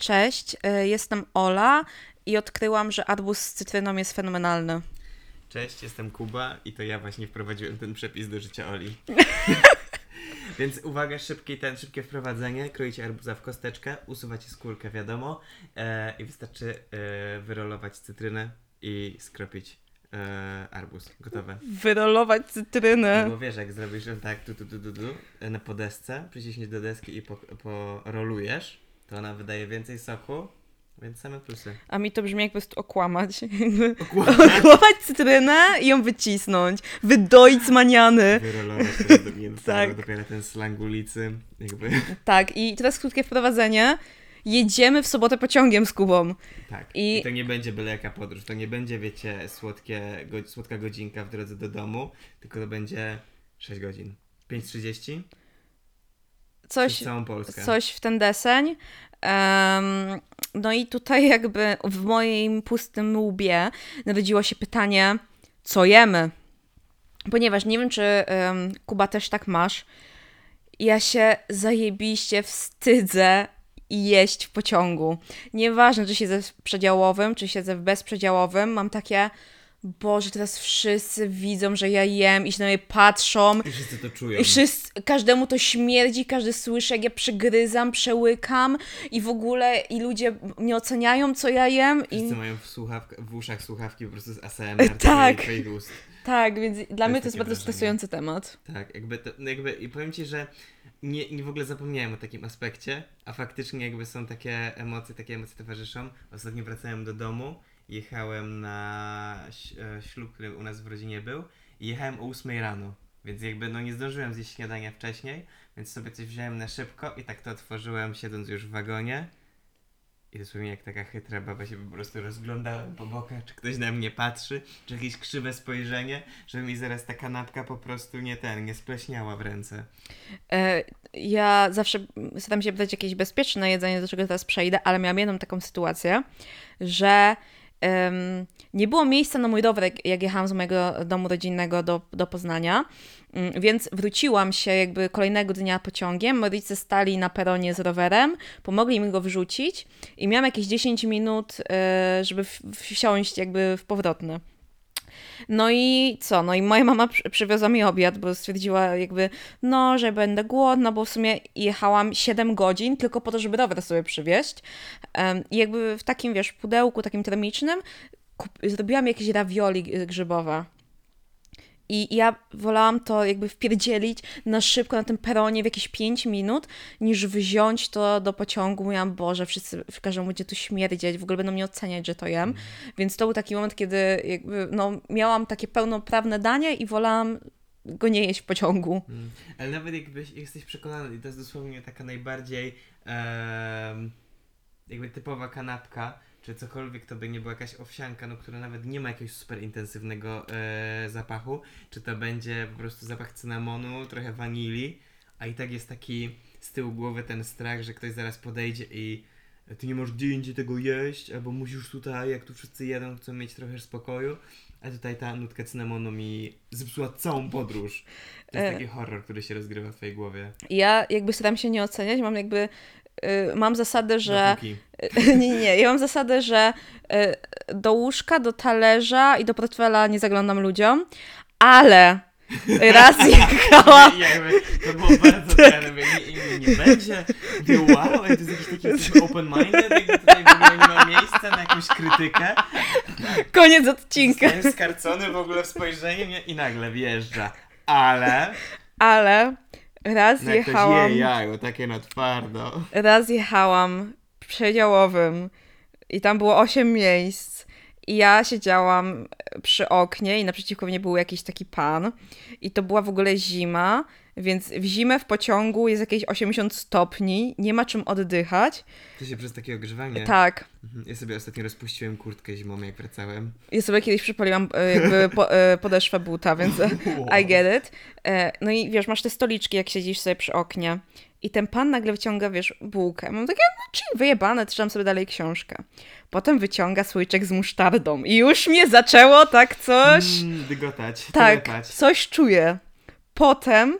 Cześć, y, jestem Ola i odkryłam, że arbuz z cytryną jest fenomenalny. Cześć, jestem Kuba i to ja właśnie wprowadziłem ten przepis do życia Oli. Więc uwaga, szybkie, ten, szybkie wprowadzenie. Kroicie arbuza w kosteczkę, usuwacie skórkę, wiadomo, e, i wystarczy e, wyrolować cytrynę i skropić e, arbuz. Gotowe. Wyrolować cytrynę. No bo wiesz, jak zrobisz ją tak tu, tu, tu, tu, tu, na podesce, przyciśniesz do deski i po, porolujesz, to ona wydaje więcej soku, więc same plusy. A mi to brzmi jak po prostu okłamać. Okłamać. Okłamać cytrynę i ją wycisnąć. Wydoić z maniany. Wyrolować Tak. dopiero ten slang ulicy, jakby. Tak, i teraz krótkie wprowadzenie. Jedziemy w sobotę pociągiem z Kubą. Tak. I- I... to nie będzie byle jaka podróż. To nie będzie, wiecie, słodkie, go, słodka godzinka w drodze do domu, tylko to będzie 6 godzin. 5.30 Coś, coś w ten deseń. Em, no i tutaj jakby w moim pustym łbie narodziło się pytanie, co jemy? Ponieważ nie wiem, czy em, Kuba też tak masz. Ja się zajebiście wstydzę jeść w pociągu. Nieważne, czy siedzę w przedziałowym, czy siedzę w bezprzedziałowym, mam takie Boże, teraz wszyscy widzą, że ja jem i się na mnie patrzą I wszyscy to czują. i wszyscy, każdemu to śmierdzi, każdy słyszy, jak ja przygryzam, przełykam i w ogóle i ludzie nie oceniają, co ja jem. Wszyscy I mają w, słuchawk- w uszach słuchawki po prostu z ASMR. Tak. ust. tak, więc dla mnie to jest bardzo stresujący temat. Tak, jakby, to, no jakby i powiem Ci, że nie, nie w ogóle zapomniałem o takim aspekcie, a faktycznie jakby są takie emocje, takie emocje towarzyszą. Ostatnio wracałem do domu, jechałem na e, ślub, który u nas w rodzinie był i jechałem o 8 rano, więc jakby no nie zdążyłem zjeść śniadania wcześniej, więc sobie coś wziąłem na szybko i tak to otworzyłem siedząc już w wagonie. I dosłownie jak taka chytra baba się po prostu rozglądałem po bokach, czy ktoś na mnie patrzy, czy jakieś krzywe spojrzenie, żeby mi zaraz ta kanapka po prostu nie ten, nie spleśniała w ręce. E, Ja zawsze staram się brać jakieś bezpieczne jedzenie, do czego teraz przejdę, ale miałam jedną taką sytuację, że nie było miejsca na mój rower, jak- jechałam z mojego domu rodzinnego do, do Poznania, Mm, więc wróciłam się jakby kolejnego dnia pociągiem. Rodzice stali na peronie z rowerem, pomogli mi go wrzucić i miałam jakieś 10 minut, e, żeby wsiąść jakby w powrotny. No i co? No i moja mama przy- przywiozła mi obiad, bo stwierdziła jakby, no, że będę głodna, bo w sumie jechałam 7 godzin tylko po to, żeby rower sobie przywieźć. Em, I jakby w takim, wiesz, pudełku takim termicznym zrobiłam jakieś ravioli grzybowe. I ja wolałam to jakby wpierdzielić na szybko na tym peronie w jakieś 5 minut, niż wziąć to do pociągu. Mówiłam, Boże, wszyscy, każdemu będzie tu śmierdzieć, w ogóle będą mnie oceniać, że to jem. Więc to był taki moment, kiedy jakby, no, miałam takie pełnoprawne danie i wolałam go nie jeść w pociągu. Mm. Ale nawet jakbyś jesteś przekonany, i to jest dosłownie taka najbardziej jakby typowa kanapka, czy cokolwiek to by nie była jakaś owsianka, no która nawet nie ma jakiegoś super intensywnego e, zapachu, czy to będzie po prostu zapach cynamonu, trochę wanilii, a i tak jest taki z tyłu głowy ten strach, że ktoś zaraz podejdzie i ty nie możesz gdzie indziej tego jeść, albo musisz tutaj, jak tu wszyscy jedzą, chcą mieć trochę spokoju, a tutaj ta nutka cynamonu mi zepsuła całą podróż. To jest E. taki horror, który się rozgrywa w twojej głowie. Ja jakby staram się nie oceniać, mam jakby, mam zasadę, że... Nie, nie, nie, ja mam zasadę, że y, do łóżka, do talerza i do portfela nie zaglądam ludziom, ale raz jechałam... Jakby, to było bardzo ten, mówię, nie, nie, nie będzie. Mówię, wow, to jest jakiś taki open-minded, tutaj w ogóle nie ma miejsca na jakąś krytykę. Koniec odcinka. Jestem skarcony w ogóle w spojrzeniu i nagle wjeżdża. Ale Ale raz no jak ktoś jechałam... je jajo, takie na twardo. raz jechałam przedziałowym i tam było 8 miejsc. I ja siedziałam przy oknie i naprzeciwko mnie był jakiś taki pan. I to była w ogóle zima, więc w zimę w pociągu jest jakieś 80 stopni, nie ma czym oddychać. To się przez takie ogrzewanie. Tak. Mhm. Ja sobie ostatnio rozpuściłem kurtkę zimą, jak wracałem. Ja sobie kiedyś przypaliłam e, jakby po, e, podeszwę buta, więc I get it. E, No i wiesz, masz te stoliczki, jak siedzisz sobie przy oknie. I ten pan nagle wyciąga, wiesz, bułkę. Mam takie, no chill, wyjebane, czytam sobie dalej książkę. Potem wyciąga słoiczek z musztardą. I już mnie zaczęło tak coś... Mm, dygotać, tak, telepać. coś czuję. Potem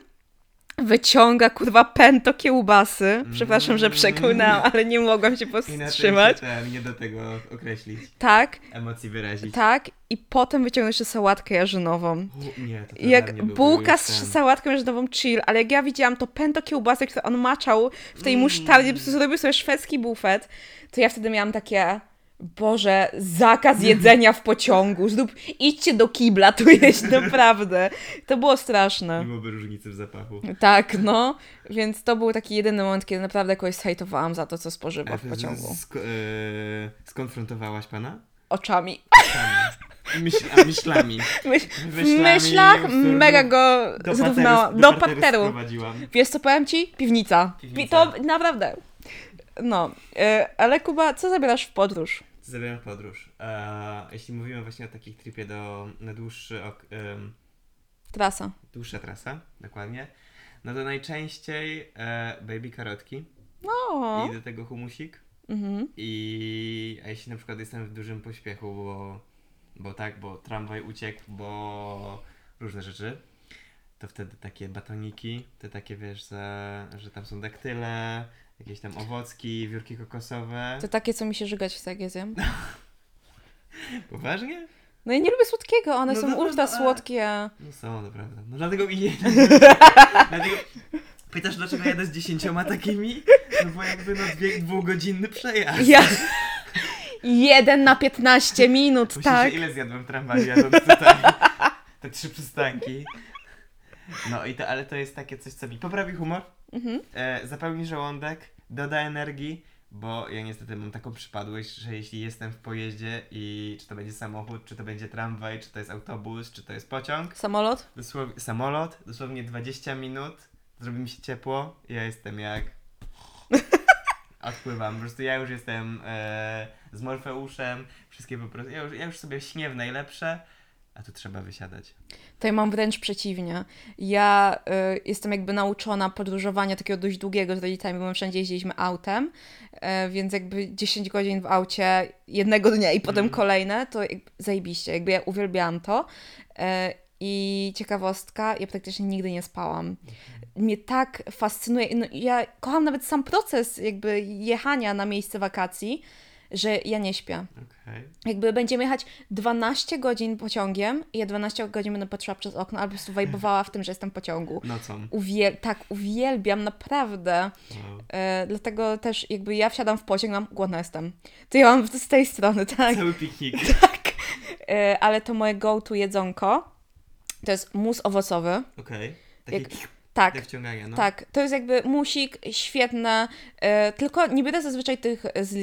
wyciąga kurwa pęto kiełbasy. Przepraszam, że Mm. przekłynęłam, ale nie mogłam się Inaczej powstrzymać. się ten, nie do tego określić. Tak, Emocji wyrazić. tak. I potem wyciągnął jeszcze sałatkę jarzynową. U, nie, to, Jak bułka z ten- sałatką jarzynową chill, ale jak ja widziałam to pęto kiełbasy, które on maczał w tej Mm. musztardzie, po prostu zrobił sobie szwedzki bufet, to ja wtedy miałam takie... Boże, zakaz jedzenia w pociągu. Zrób, idźcie do kibla tu jeść, naprawdę. To było straszne. Byłoby różnicy w zapachu. Tak, no. Więc to był taki jedyny moment, kiedy naprawdę kogoś zhejtowałam za to, co spożywa w pociągu. sk- e, skonfrontowałaś pana? Oczami. Myśl, a myślami. Myśl, w myślach mega go Do zrównałam. parteru, Do parteru. Wiesz co powiem ci? Piwnica. Pi- Piwnica. To naprawdę. No, e, ale Kuba, co zabierasz w podróż? Zabieram w podróż. E, jeśli mówimy właśnie o takich tripie do, na dłuższy ok, em, Trasa. dłuższa trasa, dokładnie, no to najczęściej e, baby karotki No. i do tego humusik. Mhm. I a jeśli na przykład jestem w dużym pośpiechu, bo, bo tak, bo tramwaj uciekł, bo różne rzeczy, to wtedy takie batoniki, te takie wiesz, że, że tam są daktyle, jakieś tam owocki, wiórki kokosowe. To takie, co mi się żygać chce, jak je zjem. Poważnie? No ja nie lubię słodkiego, one No są dobra, ultra no, ale- słodkie. No są, naprawdę. No dlatego i je. dlatego... Pytasz, dlaczego jadę z dziesięcioma takimi? No bo jakby no dwie, dwugodzinny przejazd. Ja... Jeden na 15 minut, Myślisz, tak? ile zjadłem tramwaju jadąc tutaj? Te trzy przystanki. No i to, ale to jest takie coś, co mi poprawi humor, Mhm. e, zapełni żołądek, doda energii, bo ja niestety mam taką przypadłość, że jeśli jestem w pojeździe i czy to będzie samochód, czy to będzie tramwaj, czy to jest autobus, czy to jest pociąg, Samolot? dosłownie samolot, dosłownie 20 minut, zrobi mi się ciepło ja jestem jak... Odpływam, po prostu ja już jestem e, z Morfeuszem, wszystkie po prostu, ja już, ja już sobie śnię w najlepsze, a tu trzeba wysiadać. To ja mam wręcz przeciwnie. Ja y, jestem jakby nauczona podróżowania takiego dość długiego z rodzicami, bo my wszędzie jeździliśmy autem, e, więc jakby 10 godzin w aucie jednego dnia i potem Mhm. kolejne, to jakby zajebiście, jakby ja uwielbiałam to. E, I ciekawostka, ja praktycznie nigdy nie spałam. Mnie tak fascynuje, no, ja kocham nawet sam proces jakby jechania na miejsce wakacji, że ja nie śpię. Okej. Jakby będziemy jechać 12 godzin pociągiem i ja 12 godzin będę patrzyła przez okno, albo po prostu wajbowała w tym, że jestem pociągu. Nocą. Uwiel tak, uwielbiam, naprawdę. Wow. E, dlatego też jakby ja wsiadam w pociąg, mam głodna jestem. To ja mam z tej strony, tak. Cały piknik. tak. E, ale to moje go-to jedzonko to jest mus owocowy. Okej. Takie Jak- Tak, wciągania, no. tak. To jest jakby musik, świetne. E, tylko nie biorę zazwyczaj tych z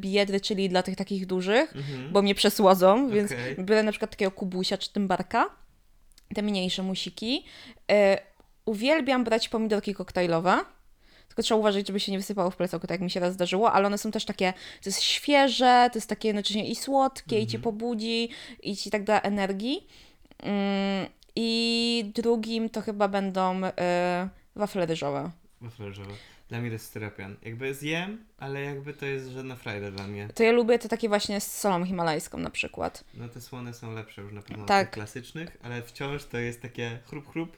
biedry, czyli dla tych takich dużych, Mhm. bo mnie przesłodzą, więc Okej. biorę na przykład takiego kubusia czy tymbarka, te mniejsze musiki. E, uwielbiam brać pomidorki koktajlowe, tylko trzeba uważać, żeby się nie wysypało w plecaku, tak jak mi się raz zdarzyło, ale one są też takie, to jest świeże, to jest takie jednocześnie i słodkie, i cię Mhm. pobudzi, i ci tak da energii. Mm, I drugim to chyba będą e, wafle ryżowe. Waflerzowe. Dla mnie to jest styropian. Jakby zjem, ale jakby to jest żadna frajda dla mnie. To ja lubię te takie właśnie z solą himalajską na przykład. No te słone są lepsze już na pewno od Tak. tych klasycznych, ale wciąż to jest takie chrup chrup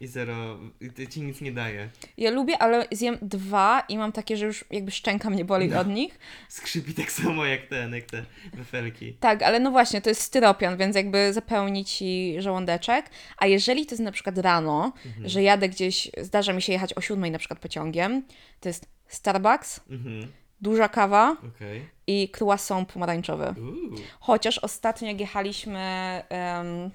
i zero, i to ci nic nie daje. Ja lubię, ale zjem dwa i mam takie, że już jakby szczęka mnie boli No. od nich. Skrzypi tak samo jak ten, jak te wafelki. Tak, ale no właśnie, to jest styropian, więc jakby zapełni ci żołądeczek. A jeżeli to jest na przykład rano, Mhm. że jadę gdzieś, zdarza mi się jechać o siódmej na przykład pociągiem, to jest Starbucks, Mhm, duża kawa okej. i croissant pomarańczowy. Uuu, Chociaż ostatnio jak jechaliśmy em,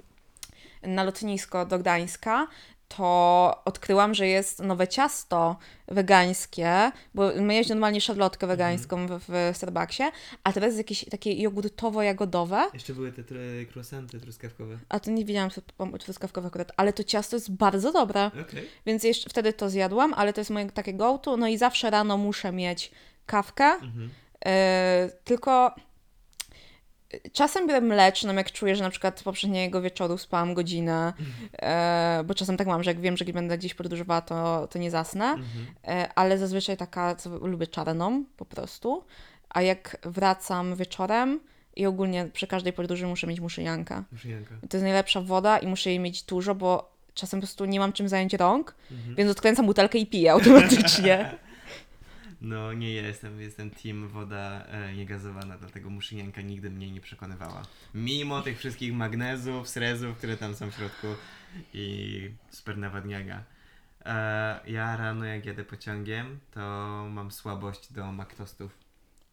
na lotnisko do Gdańska, to odkryłam, że jest nowe ciasto wegańskie, bo my jeździmy normalnie szarlotkę wegańską w, w Starbucksie, a teraz jest jakieś takie jogurtowo-jagodowe, Jeszcze były te tr- croissanty truskawkowe. a to nie widziałam truskawkowe akurat, ale to ciasto jest bardzo dobre, Okej. więc jeszcze wtedy to zjadłam, ale to jest moje takie go-to, no i zawsze rano muszę mieć kawkę, Mhm. E, tylko czasem biorę mleczną, jak czuję, że na przykład poprzedniego wieczoru spałam godzinę, e, bo czasem tak mam, że jak wiem, że będę gdzieś podróżowała, to, to nie zasnę, Mhm. e, ale zazwyczaj taka, co lubię czarną po prostu, a jak wracam wieczorem i ogólnie przy każdej podróży muszę mieć muszyjankę. Muszyjanka. To jest najlepsza woda i muszę jej mieć dużo, bo czasem po prostu nie mam czym zająć rąk, Mhm. więc odkręcam butelkę i piję automatycznie. No nie jestem, jestem team woda e, niegazowana, dlatego muszynianka nigdy mnie nie przekonywała. Mimo tych wszystkich magnezów, srezów, które tam są w środku i super nawadniania. E, ja rano jak jadę pociągiem, to mam słabość do maktostów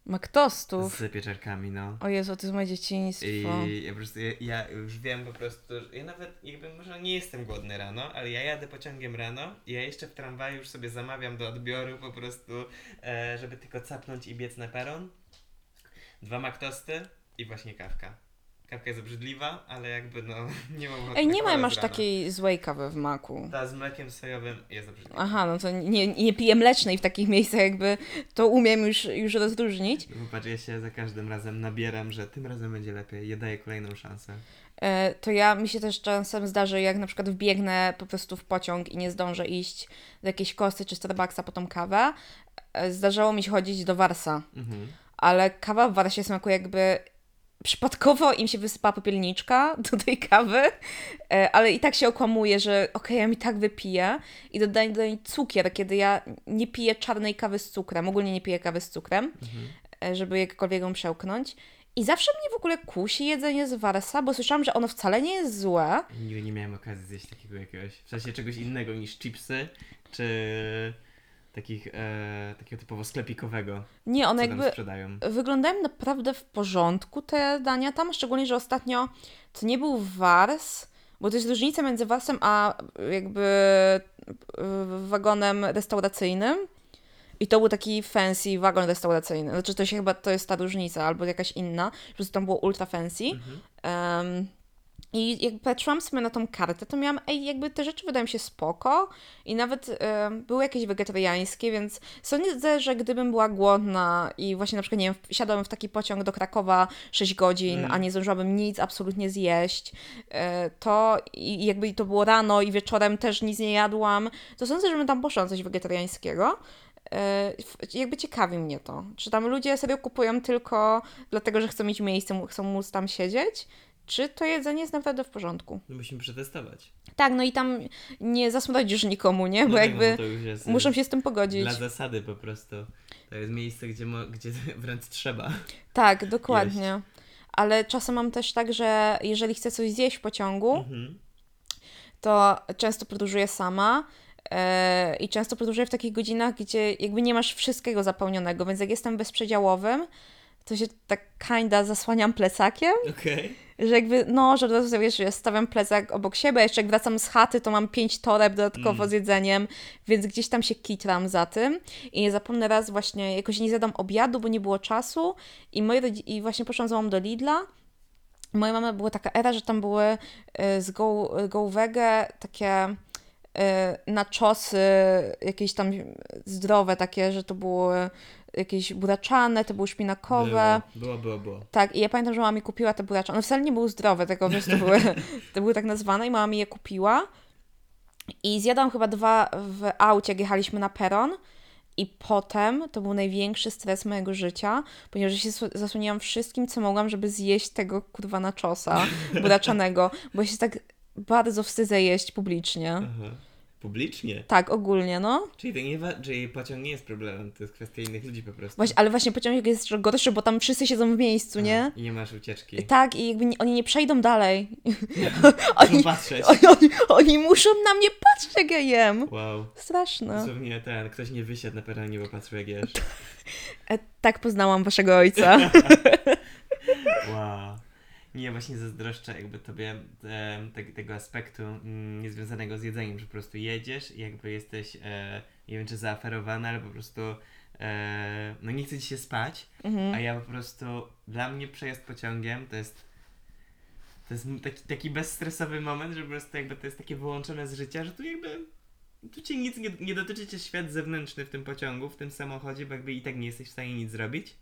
Maktostów. z pieczarkami, no. O Jezu, to jest moje dzieciństwo. I ja po prostu, ja, ja już wiem po prostu, że ja nawet jakby może nie jestem głodny rano, ale ja jadę pociągiem rano i ja jeszcze w tramwaju już sobie zamawiam do odbioru po prostu, e, żeby tylko capnąć i biec na peron. Dwa maktosty i właśnie kawka. Kawka jest obrzydliwa, ale jakby no nie mam ochoty Ej, na nie kawę ma masz z rana. takiej złej kawy w maku. Ta z mlekiem sojowym jest obrzydliwa. Aha, no to nie, nie piję mlecznej w takich miejscach, jakby to umiem już, już rozróżnić. Popatrz, ja się za każdym razem nabieram, że tym razem będzie lepiej. Ja daję kolejną szansę. E, to ja mi się też czasem zdarzy, jak na przykład wbiegnę po prostu w pociąg i nie zdążę iść do jakiejś kosy czy Starbucksa po tą kawę. E, Zdarzało mi się chodzić do Warsa, Mhm. ale kawa w Warsie smakuje jakby przypadkowo im się wysypała popielniczka do tej kawy, e, ale i tak się okłamuje, że okej, ja mi tak wypiję i dodaję do niej cukier, kiedy ja nie piję czarnej kawy z cukrem, ogólnie nie piję kawy z cukrem, Mhm. e, żeby jakkolwiek ją przełknąć. I zawsze mnie w ogóle kusi jedzenie z Warsa, bo słyszałam, że ono wcale nie jest złe. Nigdy nie miałem okazji zjeść takiego jakiegoś, w sensie czegoś innego niż chipsy, czy takich, e, takiego typowo sklepikowego, Nie, one jakby sprzedają. wyglądają naprawdę w porządku te dania tam, szczególnie, że ostatnio to nie był Wars, bo to jest różnica między Warsem a jakby wagonem restauracyjnym. I to był taki fancy wagon restauracyjny. Znaczy to się chyba, to jest ta różnica, albo jakaś inna. Po prostu tam było ultra fancy. Mhm. Em, I jak patrzyłam sobie na tą kartę, to miałam, ej, jakby te rzeczy wydają się spoko i nawet em, były jakieś wegetariańskie, więc sądzę, że gdybym była głodna i właśnie na przykład, nie wiem, wsiadłabym w taki pociąg do Krakowa 6 godzin, Mm. a nie zdążyłabym nic absolutnie zjeść, e, to i jakby to było rano i wieczorem też nic nie jadłam, to sądzę, że bym tam poszła coś wegetariańskiego. E, Jakby ciekawi mnie to. Czy tam ludzie serio kupują tylko dlatego, że chcą mieć miejsce, chcą móc tam siedzieć? Czy to jedzenie jest naprawdę w porządku? No musimy przetestować. Tak, no i tam nie zasmrodzisz nikomu, nie? Bo No tak, jakby no to już jest, muszą się z tym pogodzić. Dla zasady po prostu. To jest miejsce, gdzie, mo- gdzie wręcz trzeba. Tak, dokładnie. Ale czasem mam też tak, że jeżeli chcę coś zjeść w pociągu, Mhm. to często podróżuję sama e, i często podróżuję w takich godzinach, gdzie jakby nie masz wszystkiego zapełnionego, więc jak jestem bezprzedziałowym, to się tak kinda zasłaniam plecakiem, Okej. Że jakby, no, że od wiesz, że stawiam plecak obok siebie, jeszcze jak wracam z chaty, to mam pięć toreb dodatkowo Mm. z jedzeniem, więc gdzieś tam się kitram za tym. I nie zapomnę raz właśnie, jakoś nie zjadam obiadu, bo nie było czasu. I, moi i właśnie poszłam z mamą do Lidla. Moja mama była taka era, że tam były y, z Go, Go Wege takie y, naczosy, jakieś tam zdrowe takie, że to były jakieś buraczane, to były szpinakowe. Było, było, było. Tak, i ja pamiętam, że mama mi kupiła te buraczane. One wcale nie były zdrowe, tylko po prostu były, to były tak nazwane i mama mi je kupiła. I zjadłam chyba dwa w aucie, jak jechaliśmy na peron. I potem to był największy stres mojego życia, ponieważ się sł- zasłoniłam wszystkim, co mogłam, żeby zjeść tego kurwa naczosa buraczanego, bo ja się tak bardzo wstydzę jeść publicznie. Aha. Publicznie? Tak, ogólnie, no. Czyli, to nie czyli pociąg nie jest problemem, to jest kwestia innych ludzi po prostu. Właśnie, ale właśnie pociąg jest gorszy, bo tam wszyscy siedzą w miejscu, nie? A, I nie masz ucieczki. Tak, i jakby nie, oni nie przejdą dalej. Muszą oni, patrzeć. oni, oni, oni muszą na mnie patrzeć, jak ja jem. Wow. Straszne. Dosłownie ten, ktoś nie wysiadł na peronie, bo patrzył jak jesz. E, tak poznałam waszego ojca. Wow. Nie, właśnie zazdroszczę jakby tobie e, te, tego aspektu mm, niezwiązanego z jedzeniem, że po prostu jedziesz i jakby jesteś, e, nie wiem czy zaaferowana, ale po prostu e, no nie chce ci się spać, Mhm. a ja po prostu, dla mnie przejazd pociągiem to jest to jest taki, taki bezstresowy moment, że po prostu jakby to jest takie wyłączone z życia, że tu jakby tu cię nic nie, nie dotyczy cię świat zewnętrzny w tym pociągu, w tym samochodzie, bo jakby i tak nie jesteś w stanie nic zrobić.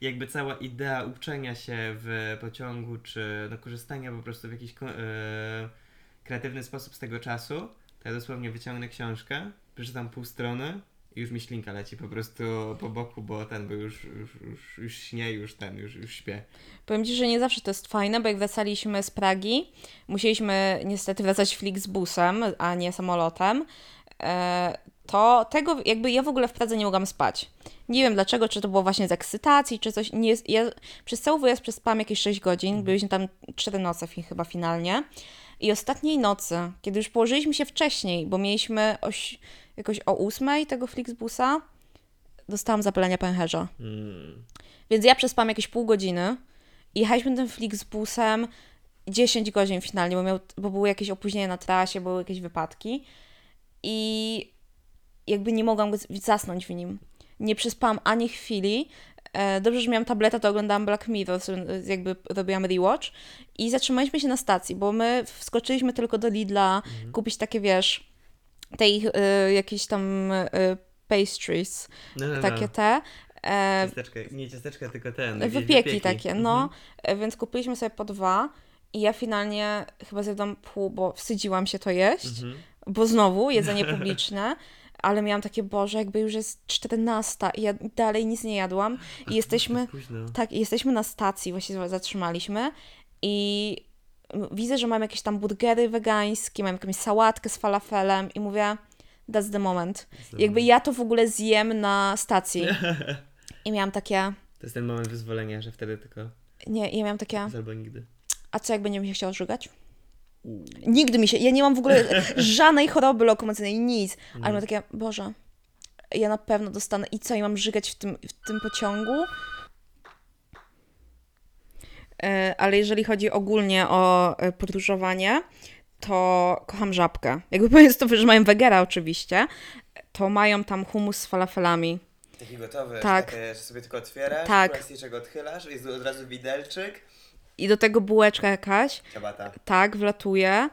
Jakby cała idea uczenia się w pociągu, czy no, korzystania po prostu w jakiś e, kreatywny sposób z tego czasu, to ja dosłownie wyciągnę książkę, przeczytam pół strony i już mi ślinka leci po prostu po boku, bo ten był już, już, już, już śnie, już ten, już, już śpię. Powiem Ci, że nie zawsze to jest fajne, bo jak wracaliśmy z Pragi, musieliśmy niestety wracać Flixbusem, a nie samolotem, to tego jakby ja w ogóle w Pradze nie mogłam spać. Nie wiem dlaczego, czy to było właśnie z ekscytacji, czy coś. Nie, ja przez cały wyjazd przespałam jakieś 6 godzin, byliśmy tam 4 noce chyba finalnie. I ostatniej nocy, kiedy już położyliśmy się wcześniej, bo mieliśmy oś, jakoś o 8 tego Flixbusa, dostałam zapalenia pęcherza. Mm. Więc ja przespałam jakieś pół godziny i jechaliśmy tym Flixbusem 10 godzin finalnie, bo, miał, bo były jakieś opóźnienia na trasie, były jakieś wypadki i jakby nie mogłam zasnąć w nim. Nie przespałam ani chwili. E, dobrze, że miałam tableta, to oglądałam Black Mirror, jakby robiłam rewatch i zatrzymaliśmy się na stacji, bo my wskoczyliśmy tylko do Lidla mhm. kupić takie, wiesz, tej y, jakieś tam y, pastries, no, no, no. takie te. E, ciasteczka, nie ciasteczka, tylko ten. Wypieki, wypieki. takie, no. Mhm. Więc kupiliśmy sobie po dwa i ja finalnie chyba zjadłam pół, bo wstydziłam się to jeść, mhm. Bo znowu jedzenie publiczne ale miałam takie, Boże, jakby już jest 14 i ja dalej nic nie jadłam i jesteśmy, tak, jesteśmy na stacji, właśnie zatrzymaliśmy i widzę, że mam jakieś tam burgery wegańskie, mam jakąś sałatkę z falafelem i mówię, that's the moment. That's the jakby moment. ja to w ogóle zjem na stacji. I miałam takie... To jest ten moment wyzwolenia, że wtedy tylko... Nie, ja miałam takie... Albo nigdy. A co, jak będzie mi się chciał żygać? Nigdy mi się, ja nie mam w ogóle żadnej choroby lokomocyjnej, nic. Ale mam takie, Boże, ja na pewno dostanę i co, i mam żygać w tym, w tym pociągu? E, ale jeżeli chodzi ogólnie o e, podróżowanie, to kocham żabkę. Jakby powiedz to, że mają wegera oczywiście, to mają tam humus z falafelami. Taki gotowy, tak. Takie, że sobie tylko otwierasz, tak. czego odchylasz, jest od razu widelczyk i do tego bułeczka jakaś. Ciabata. Tak, wlatuje.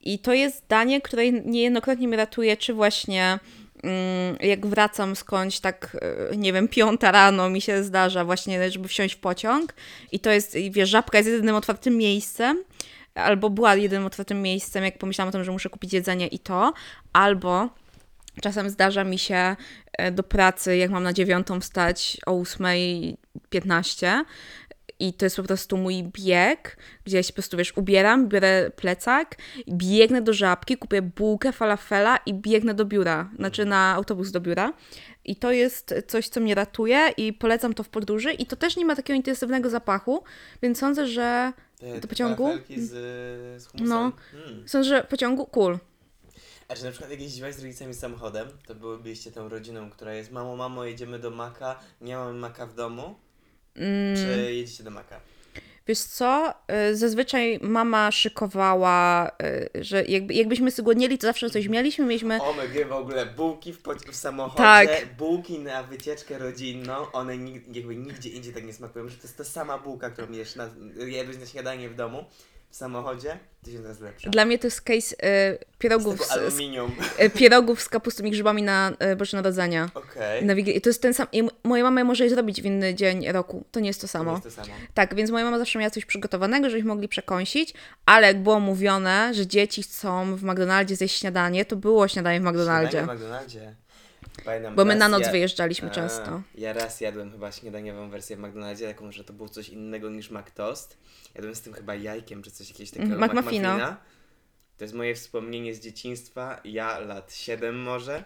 I to jest danie, które niejednokrotnie mnie ratuje, czy właśnie mm, jak wracam skądś tak, e, nie wiem, piąta rano mi się zdarza właśnie, żeby wsiąść w pociąg i to jest, wiesz, żabka jest jedynym otwartym miejscem, albo była jedynym otwartym miejscem, jak pomyślałam o tym, że muszę kupić jedzenie i to, albo czasem zdarza mi się e, do pracy, jak mam na dziewiątą wstać o 8.15, i to jest po prostu mój bieg, gdzie ja się po prostu, wiesz, ubieram, biorę plecak, biegnę do żabki, kupię bułkę, falafela i biegnę do biura, znaczy na autobus do biura. I to jest coś, co mnie ratuje i polecam to w podróży. I to też nie ma takiego intensywnego zapachu, więc sądzę, że Te do pociągu... z, z no, hmm. sądzę, że pociągu cool. A czy na przykład jak jeździłaś z rodzicami samochodem, to byłybyście tą rodziną, która jest mamo, mamo, jedziemy do Maka, nie mamy Maka w domu, Mm. Czy jedziecie do Maka? Wiesz co, y, zazwyczaj mama szykowała, y, że jakby, jakbyśmy zgłodnieli, to zawsze coś mieliśmy. Mieliśmy... my w ogóle bułki w, w samochodzie, tak. bułki na wycieczkę rodzinną, one jakby nigdzie indziej tak nie smakują, że to jest ta sama bułka, którą jesz na, jadłeś na śniadanie w domu w samochodzie, tysiąc razy lepsza. Dla mnie to jest case y, pierogów z, aluminium. Z, y, pierogów z kapustą i grzybami na y, Boże Narodzenia. Okej. Okay. To jest ten sam. I moja mama może je zrobić w inny dzień roku. To nie jest to samo. To jest to samo. Tak, więc moja mama zawsze miała coś przygotowanego, żebyśmy mogli przekąsić, ale jak było mówione, że dzieci chcą w McDonaldzie zjeść śniadanie, to było śniadanie w McDonaldzie. Śniadanie w McDonaldzie. Pamiętam, Bo my na noc ja... wyjeżdżaliśmy A, często. Ja raz jadłem chyba śniadaniową wersję w McDonaldzie, taką, że to było coś innego niż McToast. Jadłem z tym chyba jajkiem, czy coś jakiegoś takiego mm, McMuffina. To jest moje wspomnienie z dzieciństwa. Ja lat 7 może.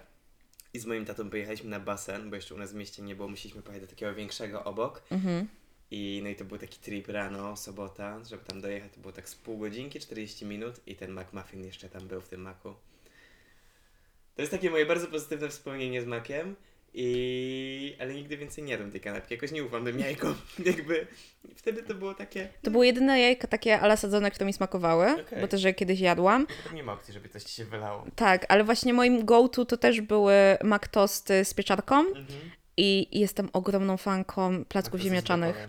I z moim tatą pojechaliśmy na basen, bo jeszcze u nas w mieście nie było, musieliśmy pojechać do takiego większego obok. Mhm. I no i to był taki trip rano, sobota, żeby tam dojechać, to było tak z pół godzinki, 40 minut i ten McMuffin jeszcze tam był w tym maku. To jest takie moje bardzo pozytywne wspomnienie z makiem. I... Ale nigdy więcej nie jadłem tej kanapki. Jakoś nie ufam tym jajkom. Jakby wtedy to było takie... To były jedyne jajka takie ale sadzone, które mi smakowały, okay. bo też je kiedyś jadłam. To nie ma opcji, żeby coś ci się wylało. Tak, ale właśnie moim go-to to też były maktosty z pieczarką. Mhm. I jestem ogromną fanką placków ziemniaczanych.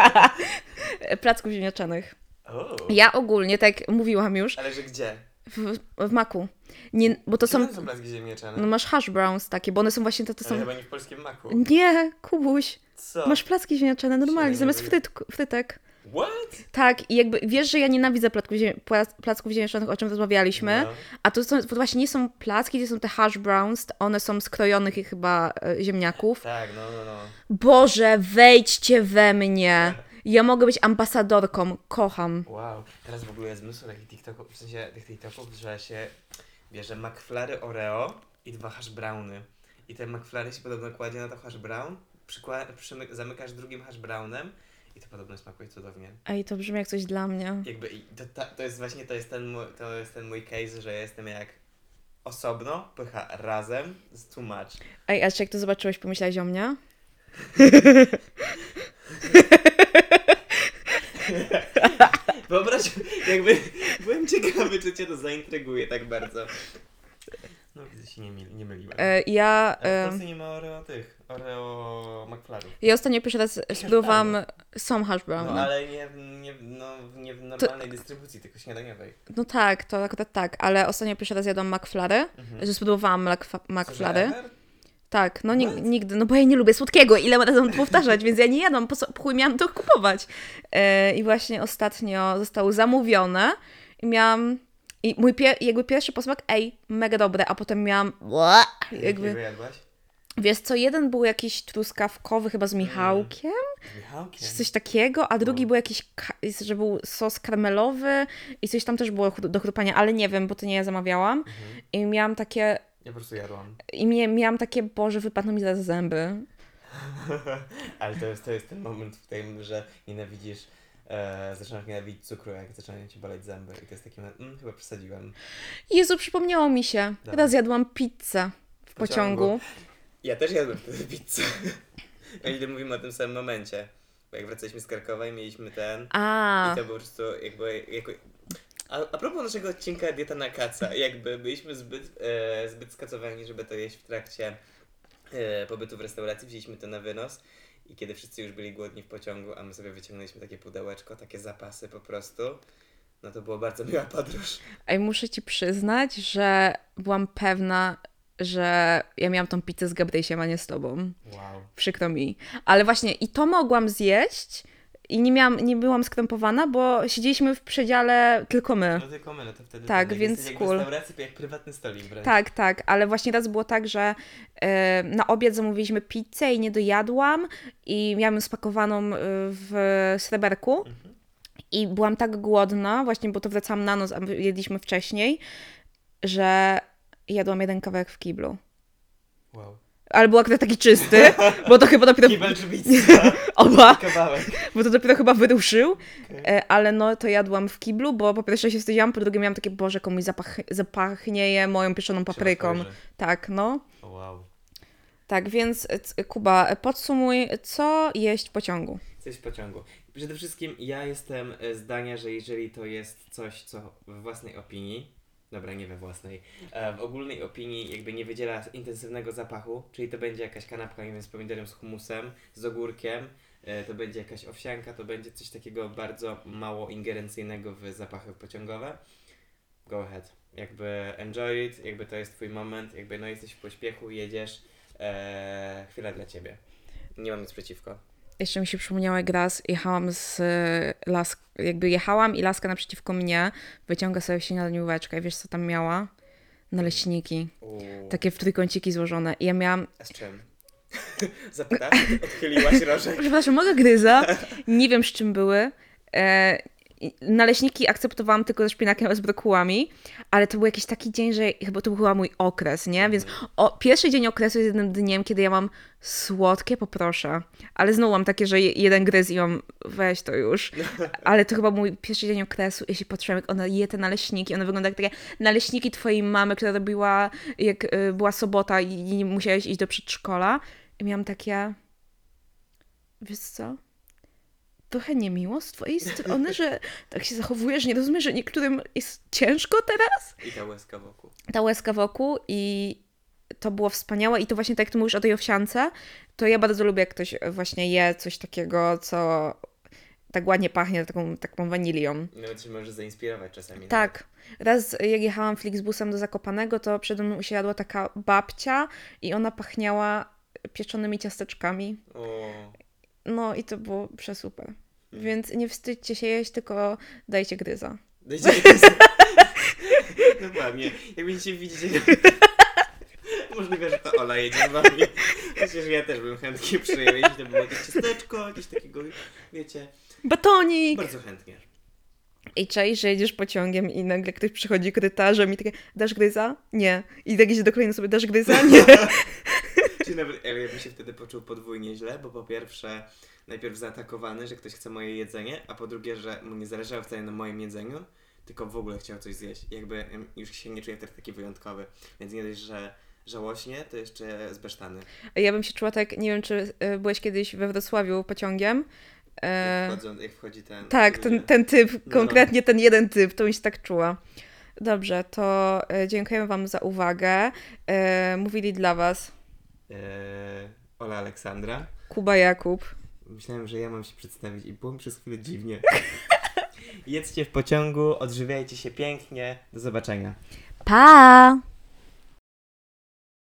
placków ziemniaczanych. Oh. Ja ogólnie, tak jak mówiłam już. Ale że gdzie? W, w maku. Nie, bo to są. są placki ziemniaczane? No masz hash browns takie, bo one są właśnie to, to są. Ale chyba nie w polskim maku. Nie, Kubuś. Co? Masz placki ziemniaczane normalnie, zamiast fryt, frytek. What? Tak, i jakby wiesz, że ja nienawidzę placków, ziem- płac- placków ziemniaczanych, o czym rozmawialiśmy, No. a to, są, to właśnie nie są placki, to są te hash browns, one są z krojonych chyba e, ziemniaków. Tak, no, no, no. Boże, wejdźcie we mnie. Ja mogę być ambasadorką, kocham. Wow, teraz w ogóle jest mnóstwo takich TikToków, w sensie tych TikToków, że się bierze McFlary Oreo i dwa hash browny. I te McFlary się podobno kładzie na to hash brown, przykła- przymyk- zamykasz drugim hash brownem i to podobno smakuje cudownie. Ej, to brzmi jak coś dla mnie. Jakby i to, to, to jest właśnie to jest, ten mój, to jest ten mój case, że jestem jak osobno, pycha razem, z too much. Ej, a czy jak to zobaczyłeś, pomyślałeś o mnie? Wyobraź, jakby byłem ciekawy, czy cię to zaintryguje tak bardzo. No widzę, się nie, myli, nie myliłem. E, ja... A w E, Polsce nie ma Oreo tych, Oreo McFlarów. ja ostatnio pierwszy raz spróbowałam... Są hash brown. No No, ale nie, w- nie, no, w- nie w normalnej dystrybucji, tylko śniadaniowej. no tak, to akurat tak, ale ostatnio pierwszy raz jadłam McFlary, Mhm. że spróbowałam McFlary. Tak, no nigdy, no bo ja nie lubię słodkiego, ile razy powtarzać, więc ja nie jadłam, po co chuj miałam to kupować. E, I właśnie ostatnio zostało zamówione i miałam, i mój pie- jakby pierwszy posmak, ej, mega dobre, a potem miałam, jakby, jadłaś? wiesz co, jeden był jakiś truskawkowy chyba z Michałkiem, Z Michałkiem. czy coś takiego, a drugi No. był jakiś, że był sos karmelowy i coś tam też było do chrupania, ale nie wiem, bo to nie ja zamawiałam. Mhm. I miałam takie, Ja po prostu jadłam. i mnie, miałam takie, Boże, wypadną mi zaraz zęby. Ale to jest, to jest ten moment w tym, że nienawidzisz, e, zaczynasz nienawidzić cukru, jak zaczynają ci boleć zęby. I to jest taki moment, mm, chyba przesadziłem. Jezu, przypomniało mi się. Dawaj. Raz jadłam pizzę w pociągu. pociągu. Ja też jadłem wtedy pizzę. O ile mówimy o tym samym momencie. Bo jak wracaliśmy z Krakowa i mieliśmy ten... A, I to po prostu jakby... jakby a, a propos naszego odcinka Dieta na kaca, jakby byliśmy zbyt, e, zbyt skacowani, żeby to jeść w trakcie e, pobytu w restauracji, wzięliśmy to na wynos i kiedy wszyscy już byli głodni w pociągu, a my sobie wyciągnęliśmy takie pudełeczko, takie zapasy po prostu, no to było bardzo miła podróż. ej, muszę ci przyznać, że byłam pewna, że ja miałam tą pizzę z Gabrysiem, a nie z tobą. Wow. Przykro mi. Ale właśnie i to mogłam zjeść i nie, miałam, nie byłam skrępowana, bo siedzieliśmy w przedziale tylko my. No tylko my, no to wtedy Tak, ten, więc jak cool. restauracji, jak prywatny stolik wręcz. Tak, tak, ale właśnie raz było tak, że e, na obiad zamówiliśmy pizzę i nie dojadłam i miałam ją spakowaną e, w sreberku Mhm. i byłam tak głodna, właśnie bo to wracałam na noc, a my jedliśmy wcześniej, że jadłam jeden kawałek w kiblu. Wow. Ale był akurat taki czysty, bo to chyba dopiero... Kibel? Oba, Kawałek. bo to dopiero chyba wyruszył, Okej. e, ale no to jadłam w kiblu, bo po pierwsze się wstydziłam, po drugie miałam takie, Boże, komuś zapach, zapachnieje moją pieczoną papryką. Tak, no. O, Wow. Tak, więc e, Kuba, podsumuj, co jeść w pociągu. Coś w pociągu. Przede wszystkim ja jestem e, zdania, że jeżeli to jest coś, co we własnej opinii, dobra, nie we własnej, e, w ogólnej opinii jakby nie wydziela intensywnego zapachu, czyli to będzie jakaś kanapka, nie wiem, z pomidorem, z humusem, z ogórkiem, e, to będzie jakaś owsianka, to będzie coś takiego bardzo mało ingerencyjnego w zapachy pociągowe, go ahead. Jakby enjoy it, jakby to jest twój moment, jakby no jesteś w pośpiechu, jedziesz, e, chwila dla ciebie. Nie mam nic przeciwko. Jeszcze mi się przypomniała, jak raz jechałam z e, las, jakby jechałam i laska naprzeciwko mnie wyciąga sobie śniadanióweczkę i wiesz co tam miała? Naleśniki. Uuu. Takie w trójkąciki złożone. I ja miałam, A z czym? Zapytasz? Odchyliłaś rożek? przepraszam, mogę gryza? Nie wiem z czym były. E, naleśniki akceptowałam tylko ze szpinakiem, z brokułami, ale to był jakiś taki dzień, że chyba to był chyba mój okres, nie? Więc o, pierwszy dzień okresu jest jednym dniem, kiedy ja mam słodkie, poproszę. Ale znowu mam takie, że je- jeden gryz i mam weź to już. Ale to chyba mój pierwszy dzień okresu, jeśli patrzyłam, jak ona je te naleśniki. One wyglądają jak takie naleśniki twojej mamy, która robiła, jak y, była sobota i, i musiałeś iść do przedszkola. I miałam takie, wiesz co? Trochę niemiło z twojej strony, że tak się zachowujesz, nie rozumiesz, że niektórym jest ciężko teraz? I ta łezka wokół. ta łezka wokół i to było wspaniałe i to właśnie tak jak ty mówisz o tej owsiance, to ja bardzo lubię jak ktoś właśnie je coś takiego, co tak ładnie pachnie taką, taką wanilią. Nawet się może zainspirować czasami. Tak. Raz jak jechałam Flixbusem do Zakopanego, to przede mną usiadła taka babcia i ona pachniała pieczonymi ciasteczkami. Nawet. O, No i to było przesuper. Więc nie wstydźcie się jeść, tylko dajcie gryza. Dajcie Dokładnie. Jak będziecie widzieć... Możliwe, że to Ola jedzie z wami. Myślę, że ja też bym chętnie przyjął, jeśli to było jakieś ciasteczko, jakieś takiego, wiecie, Batonik! bardzo chętnie. I czaj, że jedziesz pociągiem i nagle ktoś przychodzi korytarzem i takie, dasz gryza? Nie. I tak idzie do kolejnej osoby, dasz gryza? Nie. Czy nawet ja bym się wtedy poczuł podwójnie źle, bo po pierwsze najpierw zaatakowany, że ktoś chce moje jedzenie, a po drugie, że mu nie zależało wcale na moim jedzeniu, tylko w ogóle chciał coś zjeść. Jakby już się nie czuję wtedy taki wyjątkowy. Więc nie dość, że żałośnie, to jeszcze zbesztany. Ja bym się czuła tak, nie wiem, czy e, byłeś kiedyś we Wrocławiu pociągiem. E, Jak, wchodzą, jak wchodzi ten... tak, ten, ten typ, konkretnie ten jeden typ, to bym się tak czuła. Dobrze, to e, dziękujemy Wam za uwagę. Mówili dla Was Ola Aleksandra. Kuba Jakub. Myślałem, że ja mam się przedstawić i było mi przez chwilę dziwnie. Jedźcie w pociągu, odżywiajcie się pięknie. Do zobaczenia. Pa!